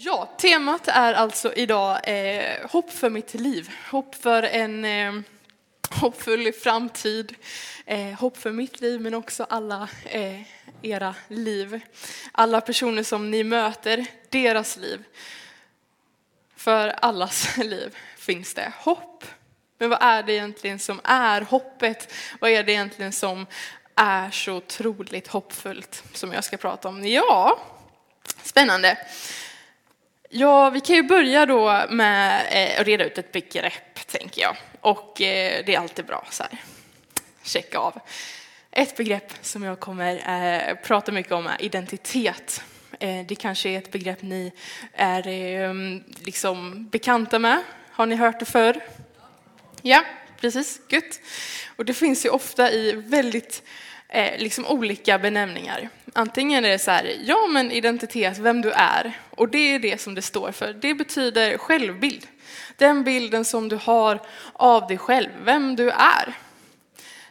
Ja, temat är alltså idag eh, hopp för mitt liv. Hopp för en eh, hoppfull framtid. Eh, hopp för mitt liv men också alla eh, era liv. Alla personer som ni möter, deras liv. För allas liv finns det hopp. Men vad är det egentligen som är hoppet? Vad är det egentligen som är så otroligt hoppfullt som jag ska prata om? Ja, spännande. Ja, vi kan ju börja då med eh, att reda ut ett begrepp, tänker jag. Och eh, det är alltid bra så här. Checka av. Ett begrepp som jag kommer eh, prata mycket om är identitet. Det kanske är ett begrepp ni är ehm, liksom bekanta med. Har ni hört det förr? Ja, precis. Gött. Och det finns ju ofta i väldigt eh, liksom olika benämningar. Antingen är det så här, ja men identitet, vem du är. Och det är det som det står för. Det betyder självbild. Den bilden som du har av dig själv, vem du är.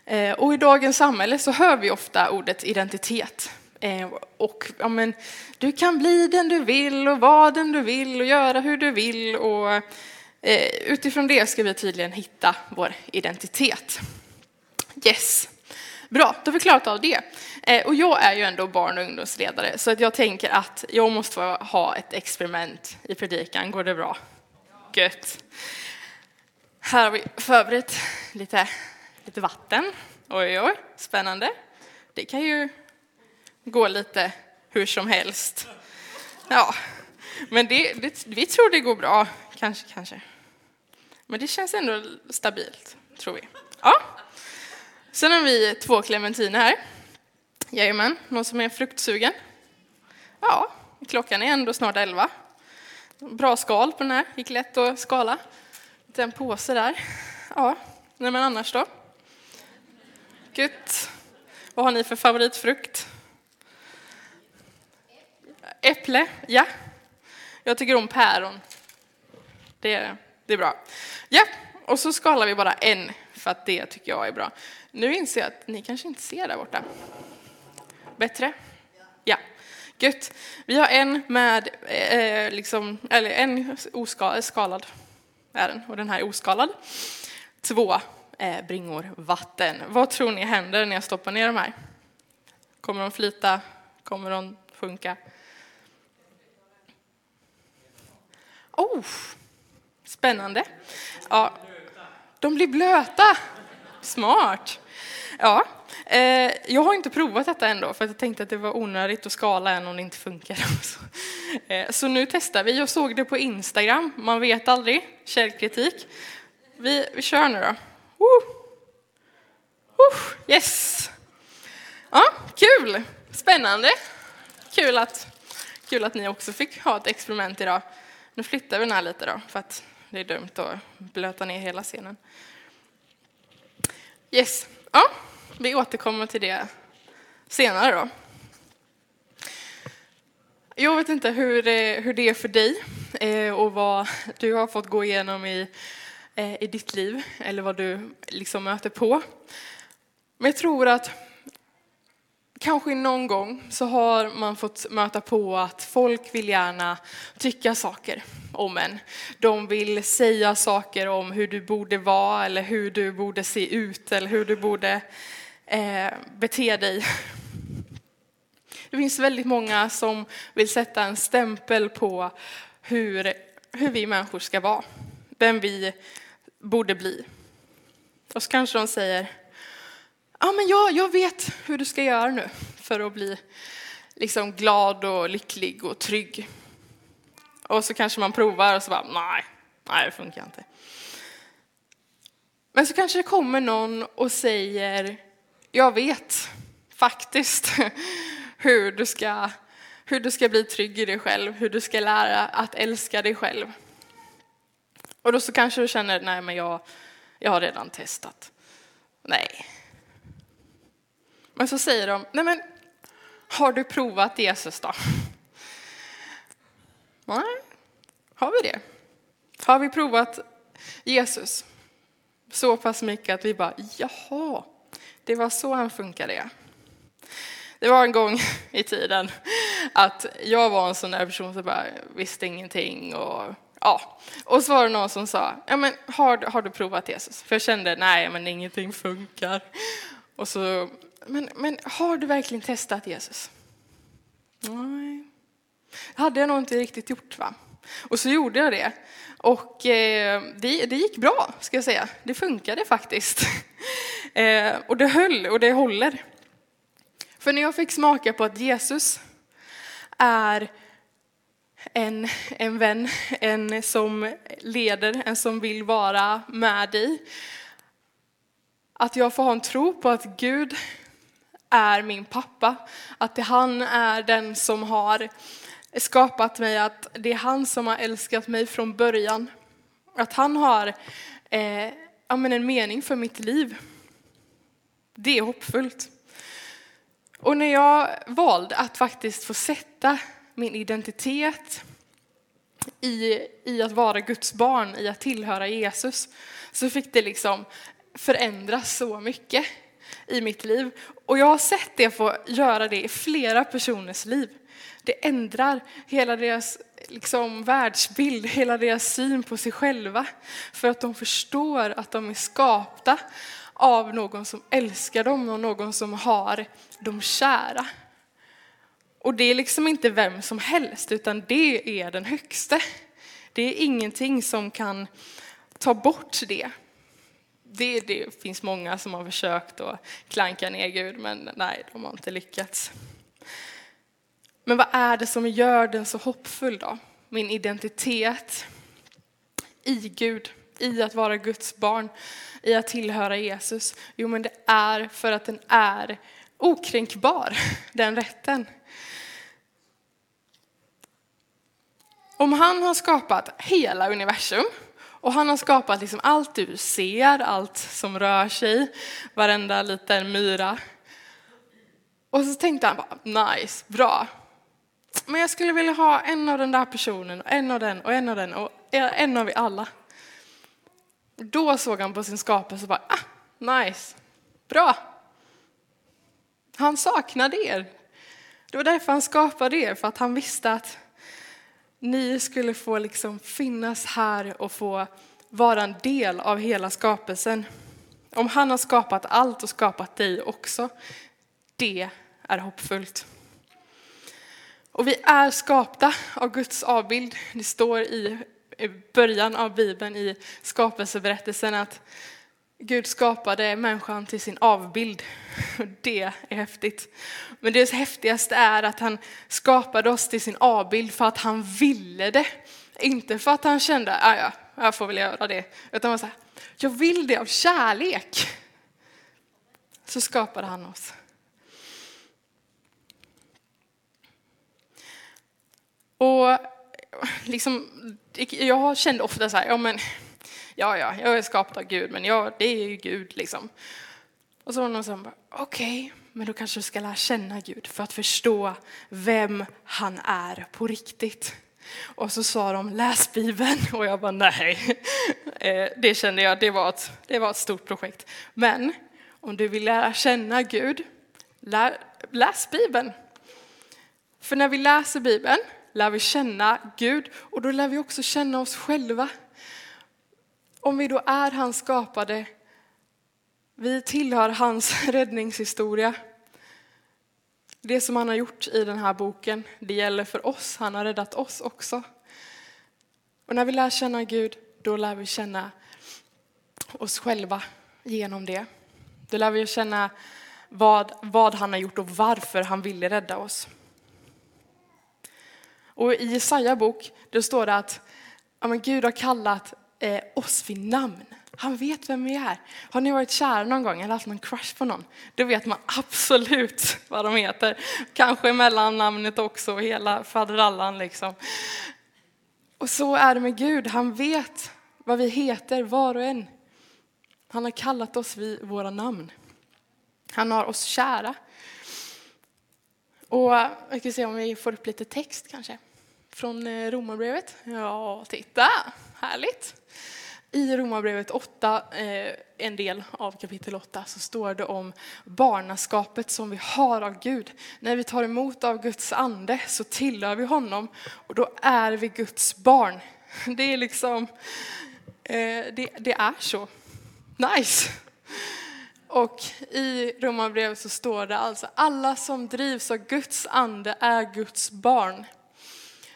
Eh, och i dagens samhälle så hör vi ofta ordet identitet. Eh, och ja, men, du kan bli den du vill och vara den du vill och göra hur du vill. Och, eh, utifrån det ska vi tydligen hitta vår identitet. Yes. Bra, då har vi klarat av det. Eh, och jag är ju ändå barn och ungdomsledare så att jag tänker att jag måste få ha ett experiment i predikan. Går det bra? Gött. Här har vi förberett lite, lite vatten. Oj, oj, spännande. Det kan ju gå lite hur som helst. Ja, men det, det, vi tror det går bra. Kanske, kanske. Men det känns ändå stabilt, tror vi. Ja. Sen har vi två clementiner här. Jajamän, någon som är fruktsugen? Ja, klockan är ändå snart elva. Bra skal på den här, gick lätt att skala. En påse där. Ja, nej men annars då? Gött. Vad har ni för favoritfrukt? Äpple, ja. Jag tycker om päron. Det, det är bra. Ja, och så skalar vi bara en, för att det tycker jag är bra. Nu inser jag att ni kanske inte ser där borta. Bättre? Ja. Gött. Vi har en med, eh, liksom, eller en oskalad är den, och den här är oskalad. Två eh, bringor vatten. Vad tror ni händer när jag stoppar ner de här? Kommer de flyta? Kommer de sjunka? Oh, spännande. Ja, de blir blöta. Smart. Ja, eh, jag har inte provat detta ändå för jag tänkte att det var onödigt att skala en om det inte funkar. Så, eh, så nu testar vi. Jag såg det på Instagram. Man vet aldrig. Källkritik. Vi, vi kör nu då. Uh. Uh, yes! Ja, kul! Spännande. Kul att, kul att ni också fick ha ett experiment idag. Nu flyttar vi den här lite då, för att det är dumt att blöta ner hela scenen. Yes, ja, vi återkommer till det senare då. Jag vet inte hur det, hur det är för dig eh, och vad du har fått gå igenom i, eh, i ditt liv eller vad du liksom möter på. Men jag tror att kanske någon gång så har man fått möta på att folk vill gärna tycka saker om en. De vill säga saker om hur du borde vara eller hur du borde se ut eller hur du borde eh, bete dig. Det finns väldigt många som vill sätta en stämpel på hur, hur vi människor ska vara, vem vi borde bli. Och så kanske de säger, ja men jag, jag vet hur du ska göra nu för att bli liksom glad och lycklig och trygg. Och så kanske man provar och så bara, nej, nej det funkar inte. Men så kanske det kommer någon och säger, jag vet faktiskt hur du ska hur du ska bli trygg i dig själv, hur du ska lära att älska dig själv. Och då så kanske du känner, nej men jag, jag har redan testat. Nej. Men så säger de, nej men har du provat Jesus då? Nej, har vi det? Har vi provat Jesus så pass mycket att vi bara, jaha, det var så han funkade. Det var en gång i tiden att jag var en sån där person som bara visste ingenting och ja. Och så var det någon som sa, ja men har, har du provat Jesus? För jag kände, nej men ingenting funkar. Och så, men, men har du verkligen testat Jesus? Nej. Det hade jag nog inte riktigt gjort va. Och så gjorde jag det. Och eh, det, det, gick bra, ska jag säga. Det funkade faktiskt. eh, och det höll och det håller. För när jag fick smaka på att Jesus är en, en vän, en som leder, en som vill vara med dig. Att jag får ha en tro på att Gud är min pappa, att han är den som har skapat mig, att det är han som har älskat mig från början. Att han har eh, ja, men en mening för mitt liv. Det är hoppfullt. Och när jag valde att faktiskt få sätta min identitet i, i att vara Guds barn, i att tillhöra Jesus, så fick det liksom förändras så mycket i mitt liv. Och jag har sett det få göra det i flera personers liv. Det ändrar hela deras liksom, världsbild, hela deras syn på sig själva. För att de förstår att de är skapta av någon som älskar dem och någon som har dem kära. Och det är liksom inte vem som helst, utan det är den högste. Det är ingenting som kan ta bort det. Det, det finns många som har försökt att klanka ner Gud, men nej, de har inte lyckats. Men vad är det som gör den så hoppfull då? Min identitet i Gud, i att vara Guds barn, i att tillhöra Jesus? Jo, men det är för att den är okränkbar, den rätten. Om han har skapat hela universum och han har skapat liksom allt du ser, allt som rör sig, varenda liten myra. Och så tänkte han bara, nice, bra, men jag skulle vilja ha en av den där personen, och en av den och en av den och en av er alla. Då såg han på sin skapelse och bara, ah, nice, bra. Han saknade er. Det var därför han skapade er, för att han visste att ni skulle få liksom finnas här och få vara en del av hela skapelsen. Om han har skapat allt och skapat dig också, det är hoppfullt. Och vi är skapta av Guds avbild. Det står i början av Bibeln i skapelseberättelsen att Gud skapade människan till sin avbild. Det är häftigt. Men det häftigaste är att han skapade oss till sin avbild för att han ville det. Inte för att han kände, ah, ja, jag får väl göra det. Utan han sa, jag vill det av kärlek. Så skapade han oss. Och liksom, jag kände ofta så här, ja men, ja ja, jag är skapad av Gud, men ja, det är ju Gud liksom. Och så var det någon som bara, okej, okay, men då kanske du ska lära känna Gud för att förstå vem han är på riktigt. Och så sa de, läs Bibeln. Och jag bara, nej. Eh, det kände jag, det var ett, det var ett stort projekt. Men om du vill lära känna Gud, lär, läs Bibeln. För när vi läser Bibeln lär vi känna Gud och då lär vi också känna oss själva. Om vi då är hans skapade, vi tillhör hans räddningshistoria. Det som han har gjort i den här boken, det gäller för oss. Han har räddat oss också. Och när vi lär känna Gud, då lär vi känna oss själva genom det. Då lär vi känna vad, vad han har gjort och varför han ville rädda oss. Och i Jesaja bok, då står det att ja, men Gud har kallat eh, oss vid namn. Han vet vem vi är. Har ni varit kära någon gång eller haft någon crush på någon? Då vet man absolut vad de heter. Kanske mellannamnet också, hela faderallan liksom. Och så är det med Gud. Han vet vad vi heter, var och en. Han har kallat oss vid våra namn. Han har oss kära. Och vi ska se om vi får upp lite text kanske. Från eh, Romarbrevet. Ja, titta, härligt. I Romarbrevet 8, eh, en del av kapitel 8, så står det om barnaskapet som vi har av Gud. När vi tar emot av Guds ande så tillhör vi honom och då är vi Guds barn. Det är liksom, eh, det, det är så. Nice! Och i Romarbrevet så står det alltså, alla som drivs av Guds ande är Guds barn.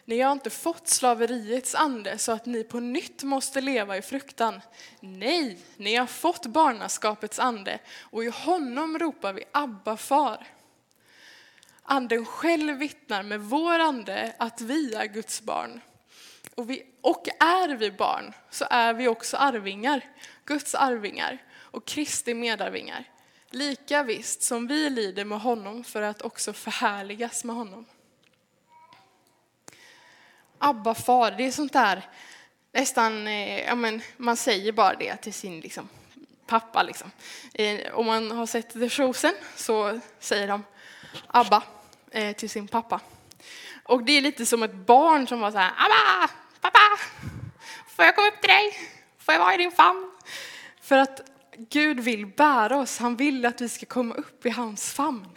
Ni har inte fått slaveriets ande så att ni på nytt måste leva i fruktan. Nej, ni har fått barnaskapets ande och i honom ropar vi Abba far. Anden själv vittnar med vår ande att vi är Guds barn. Och, vi, och är vi barn så är vi också arvingar, Guds arvingar och Kristi medarvingar. Lika visst som vi lider med honom för att också förhärligas med honom. Abba far, det är sånt där nästan, eh, ja men man säger bara det till sin liksom, pappa liksom. Eh, om man har sett The Chosen så säger de Abba eh, till sin pappa. Och det är lite som ett barn som var så här, Abba, pappa, får jag komma upp till dig? Får jag vara i din famn? För att Gud vill bära oss, han vill att vi ska komma upp i hans famn.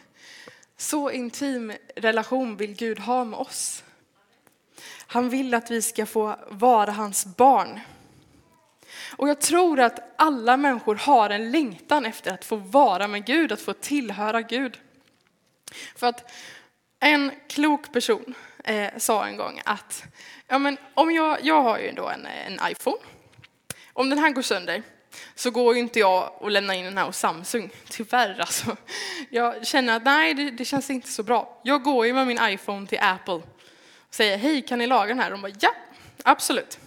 Så intim relation vill Gud ha med oss. Han vill att vi ska få vara hans barn. Och jag tror att alla människor har en längtan efter att få vara med Gud, att få tillhöra Gud. För att en klok person eh, sa en gång att ja, men om jag, jag har ju då en, en iPhone. Om den här går sönder så går ju inte jag och lämnar in den här hos Samsung, tyvärr alltså. Jag känner att nej, det, det känns inte så bra. Jag går ju med min iPhone till Apple säger hej, kan ni laga den här? De bara ja, absolut.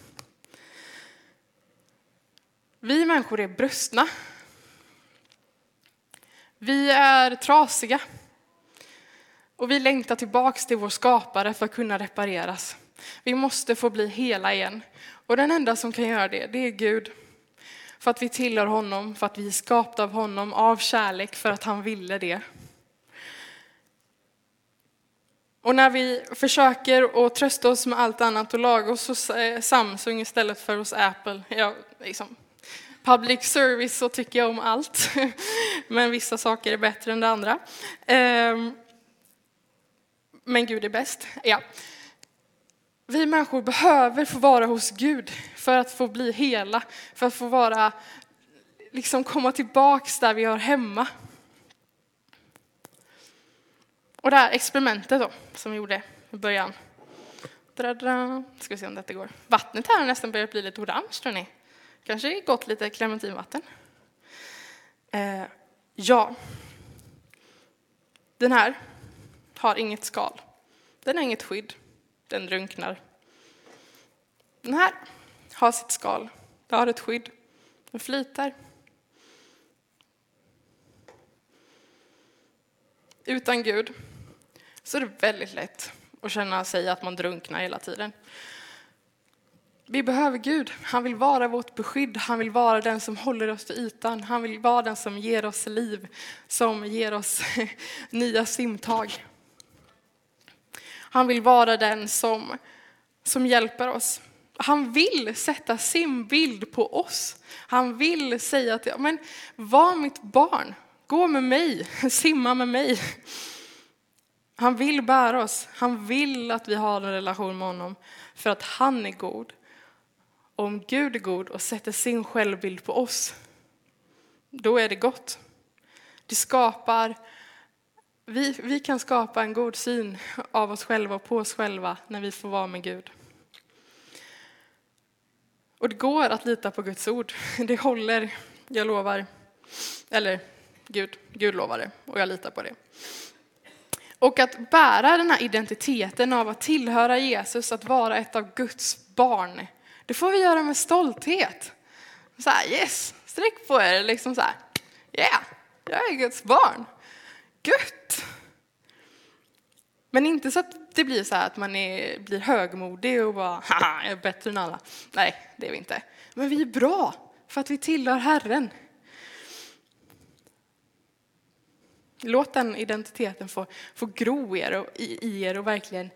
Vi människor är brustna. Vi är trasiga. Och vi längtar tillbaks till vår skapare för att kunna repareras. Vi måste få bli hela igen. Och den enda som kan göra det, det är Gud. För att vi tillhör honom, för att vi är skapta av honom, av kärlek, för att han ville det. Och när vi försöker att trösta oss med allt annat och laga oss hos eh, Samsung istället för hos Apple, ja, liksom, public service så tycker jag om allt, men vissa saker är bättre än det andra. Ehm, men Gud är bäst, ja. Vi människor behöver få vara hos Gud för att få bli hela, för att få vara, liksom komma tillbaks där vi hör hemma. Och det här experimentet då, som vi gjorde i början. Ska vi se om detta går. Vattnet här har nästan börjat bli lite orange, tror ni? Kanske gått lite clementinvatten. Eh, ja. Den här har inget skal. Den har inget skydd. Den drunknar. Den här har sitt skal. Den har ett skydd. Den flyter. Utan Gud så är det väldigt lätt att känna sig att man drunknar hela tiden. Vi behöver Gud. Han vill vara vårt beskydd. Han vill vara den som håller oss till ytan. Han vill vara den som ger oss liv, som ger oss nya simtag. Han vill vara den som, som hjälper oss. Han vill sätta sin bild på oss. Han vill säga att men var mitt barn, gå med mig, simma med mig. Han vill bära oss. Han vill att vi har en relation med honom för att han är god. Och om Gud är god och sätter sin självbild på oss, då är det gott. Det skapar, vi, vi kan skapa en god syn av oss själva och på oss själva när vi får vara med Gud. Och det går att lita på Guds ord. Det håller, jag lovar. Eller Gud, Gud lovar det och jag litar på det. Och att bära den här identiteten av att tillhöra Jesus, att vara ett av Guds barn, det får vi göra med stolthet. Så här, yes, sträck på er, liksom så här, yeah, jag är Guds barn. Gött! Men inte så att det blir så här att man är, blir högmodig och bara, haha, jag är bättre än alla. Nej, det är vi inte. Men vi är bra, för att vi tillhör Herren. Låt den identiteten få, få gro er och, i, i er och verkligen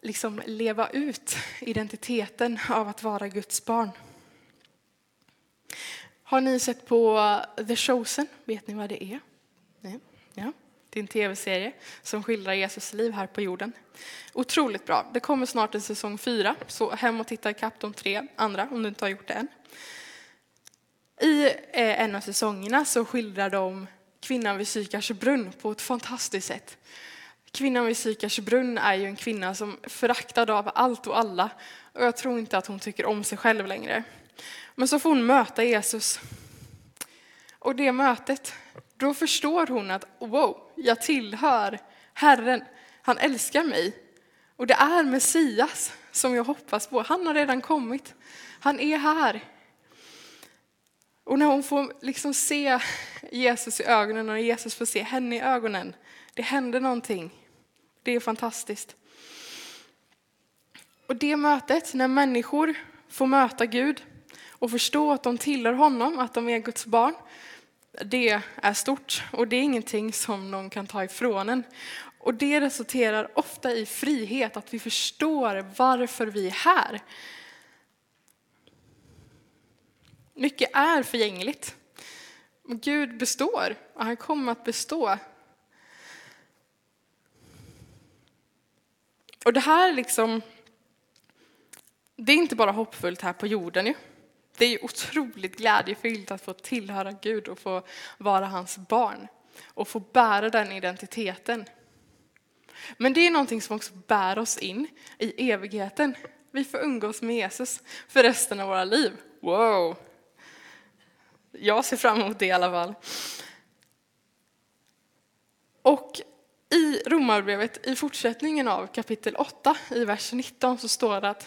liksom leva ut identiteten av att vara Guds barn. Har ni sett på The Chosen? Vet ni vad det är? Nej. Ja. Det är en tv-serie som skildrar Jesus liv här på jorden. Otroligt bra. Det kommer snart en säsong fyra, så hem och titta ikapp de tre andra om du inte har gjort det än. I eh, en av säsongerna så skildrar de kvinnan vid Sykars brunn på ett fantastiskt sätt. Kvinnan vid Sykars brunn är ju en kvinna som är föraktad av allt och alla och jag tror inte att hon tycker om sig själv längre. Men så får hon möta Jesus. Och det mötet, då förstår hon att wow, jag tillhör Herren. Han älskar mig. Och det är Messias som jag hoppas på. Han har redan kommit. Han är här. Och när hon får liksom se Jesus i ögonen och Jesus får se henne i ögonen, det händer någonting. Det är fantastiskt. Och det mötet, när människor får möta Gud och förstå att de tillhör honom, att de är Guds barn, det är stort och det är ingenting som någon kan ta ifrån en. Och det resulterar ofta i frihet, att vi förstår varför vi är här. Mycket är förgängligt. Men Gud består och han kommer att bestå. Och det här liksom, det är inte bara hoppfullt här på jorden ju. Det är otroligt glädjefyllt att få tillhöra Gud och få vara hans barn och få bära den identiteten. Men det är någonting som också bär oss in i evigheten. Vi får umgås med Jesus för resten av våra liv. Wow! Jag ser fram emot det i alla fall. Och i Romarbrevet, i fortsättningen av kapitel 8, i vers 19, så står det att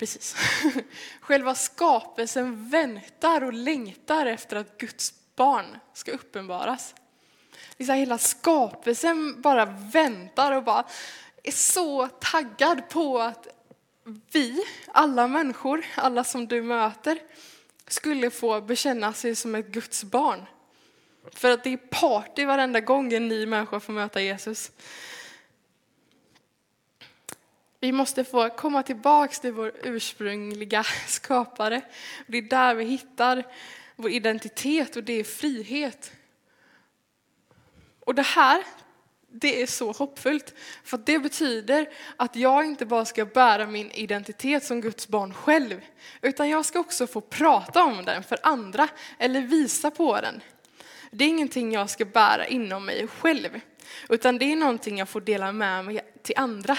Precis. Själva skapelsen väntar och längtar efter att Guds barn ska uppenbaras. Liksom hela skapelsen bara väntar och bara är så taggad på att vi, alla människor, alla som du möter, skulle få bekänna sig som ett Guds barn. För att det är party varenda gång en ny människa får möta Jesus. Vi måste få komma tillbaks till vår ursprungliga skapare. Det är där vi hittar vår identitet och det är frihet. Och det här, det är så hoppfullt. För det betyder att jag inte bara ska bära min identitet som Guds barn själv, utan jag ska också få prata om den för andra eller visa på den. Det är ingenting jag ska bära inom mig själv, utan det är någonting jag får dela med mig till andra.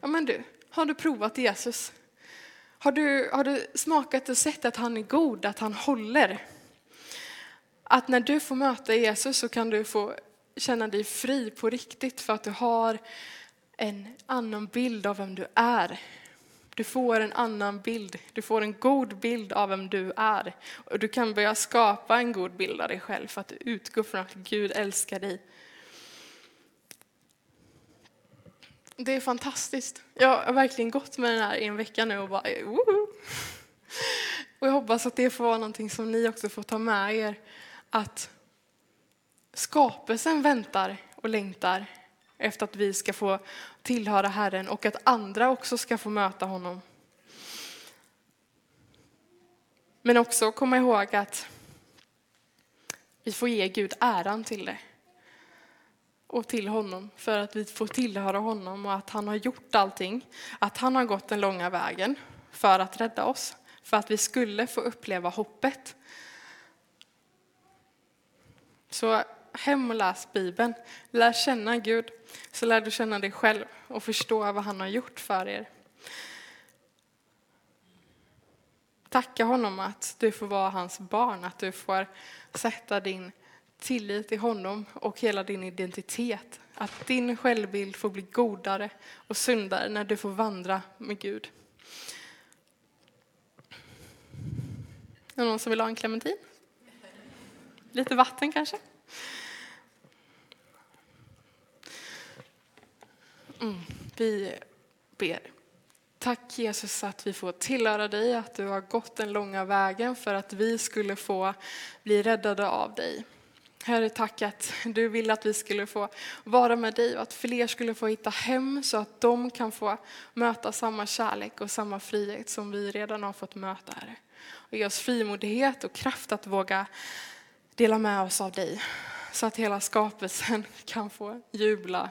Ja men du, har du provat Jesus? Har du, har du smakat och sett att han är god, att han håller? Att när du får möta Jesus så kan du få känna dig fri på riktigt för att du har en annan bild av vem du är. Du får en annan bild, du får en god bild av vem du är. Och du kan börja skapa en god bild av dig själv för att du utgår från att Gud älskar dig. Det är fantastiskt. Jag har verkligen gått med den här i en vecka nu och bara Woho! Och jag hoppas att det får vara någonting som ni också får ta med er. Att skapelsen väntar och längtar efter att vi ska få tillhöra Herren och att andra också ska få möta honom. Men också komma ihåg att vi får ge Gud äran till det och till honom för att vi får tillhöra honom och att han har gjort allting. Att han har gått den långa vägen för att rädda oss, för att vi skulle få uppleva hoppet. Så hem och läs Bibeln. Lär känna Gud, så lär du känna dig själv och förstå vad han har gjort för er. Tacka honom att du får vara hans barn, att du får sätta din tillit till honom och hela din identitet. Att din självbild får bli godare och sundare när du får vandra med Gud. Är det någon som vill ha en clementin? Lite vatten kanske? Mm, vi ber. Tack Jesus att vi får tillhöra dig, att du har gått den långa vägen för att vi skulle få bli räddade av dig. Herre, tack att du ville att vi skulle få vara med dig och att fler skulle få hitta hem så att de kan få möta samma kärlek och samma frihet som vi redan har fått möta, Herre. Och ge oss frimodighet och kraft att våga dela med oss av dig så att hela skapelsen kan få jubla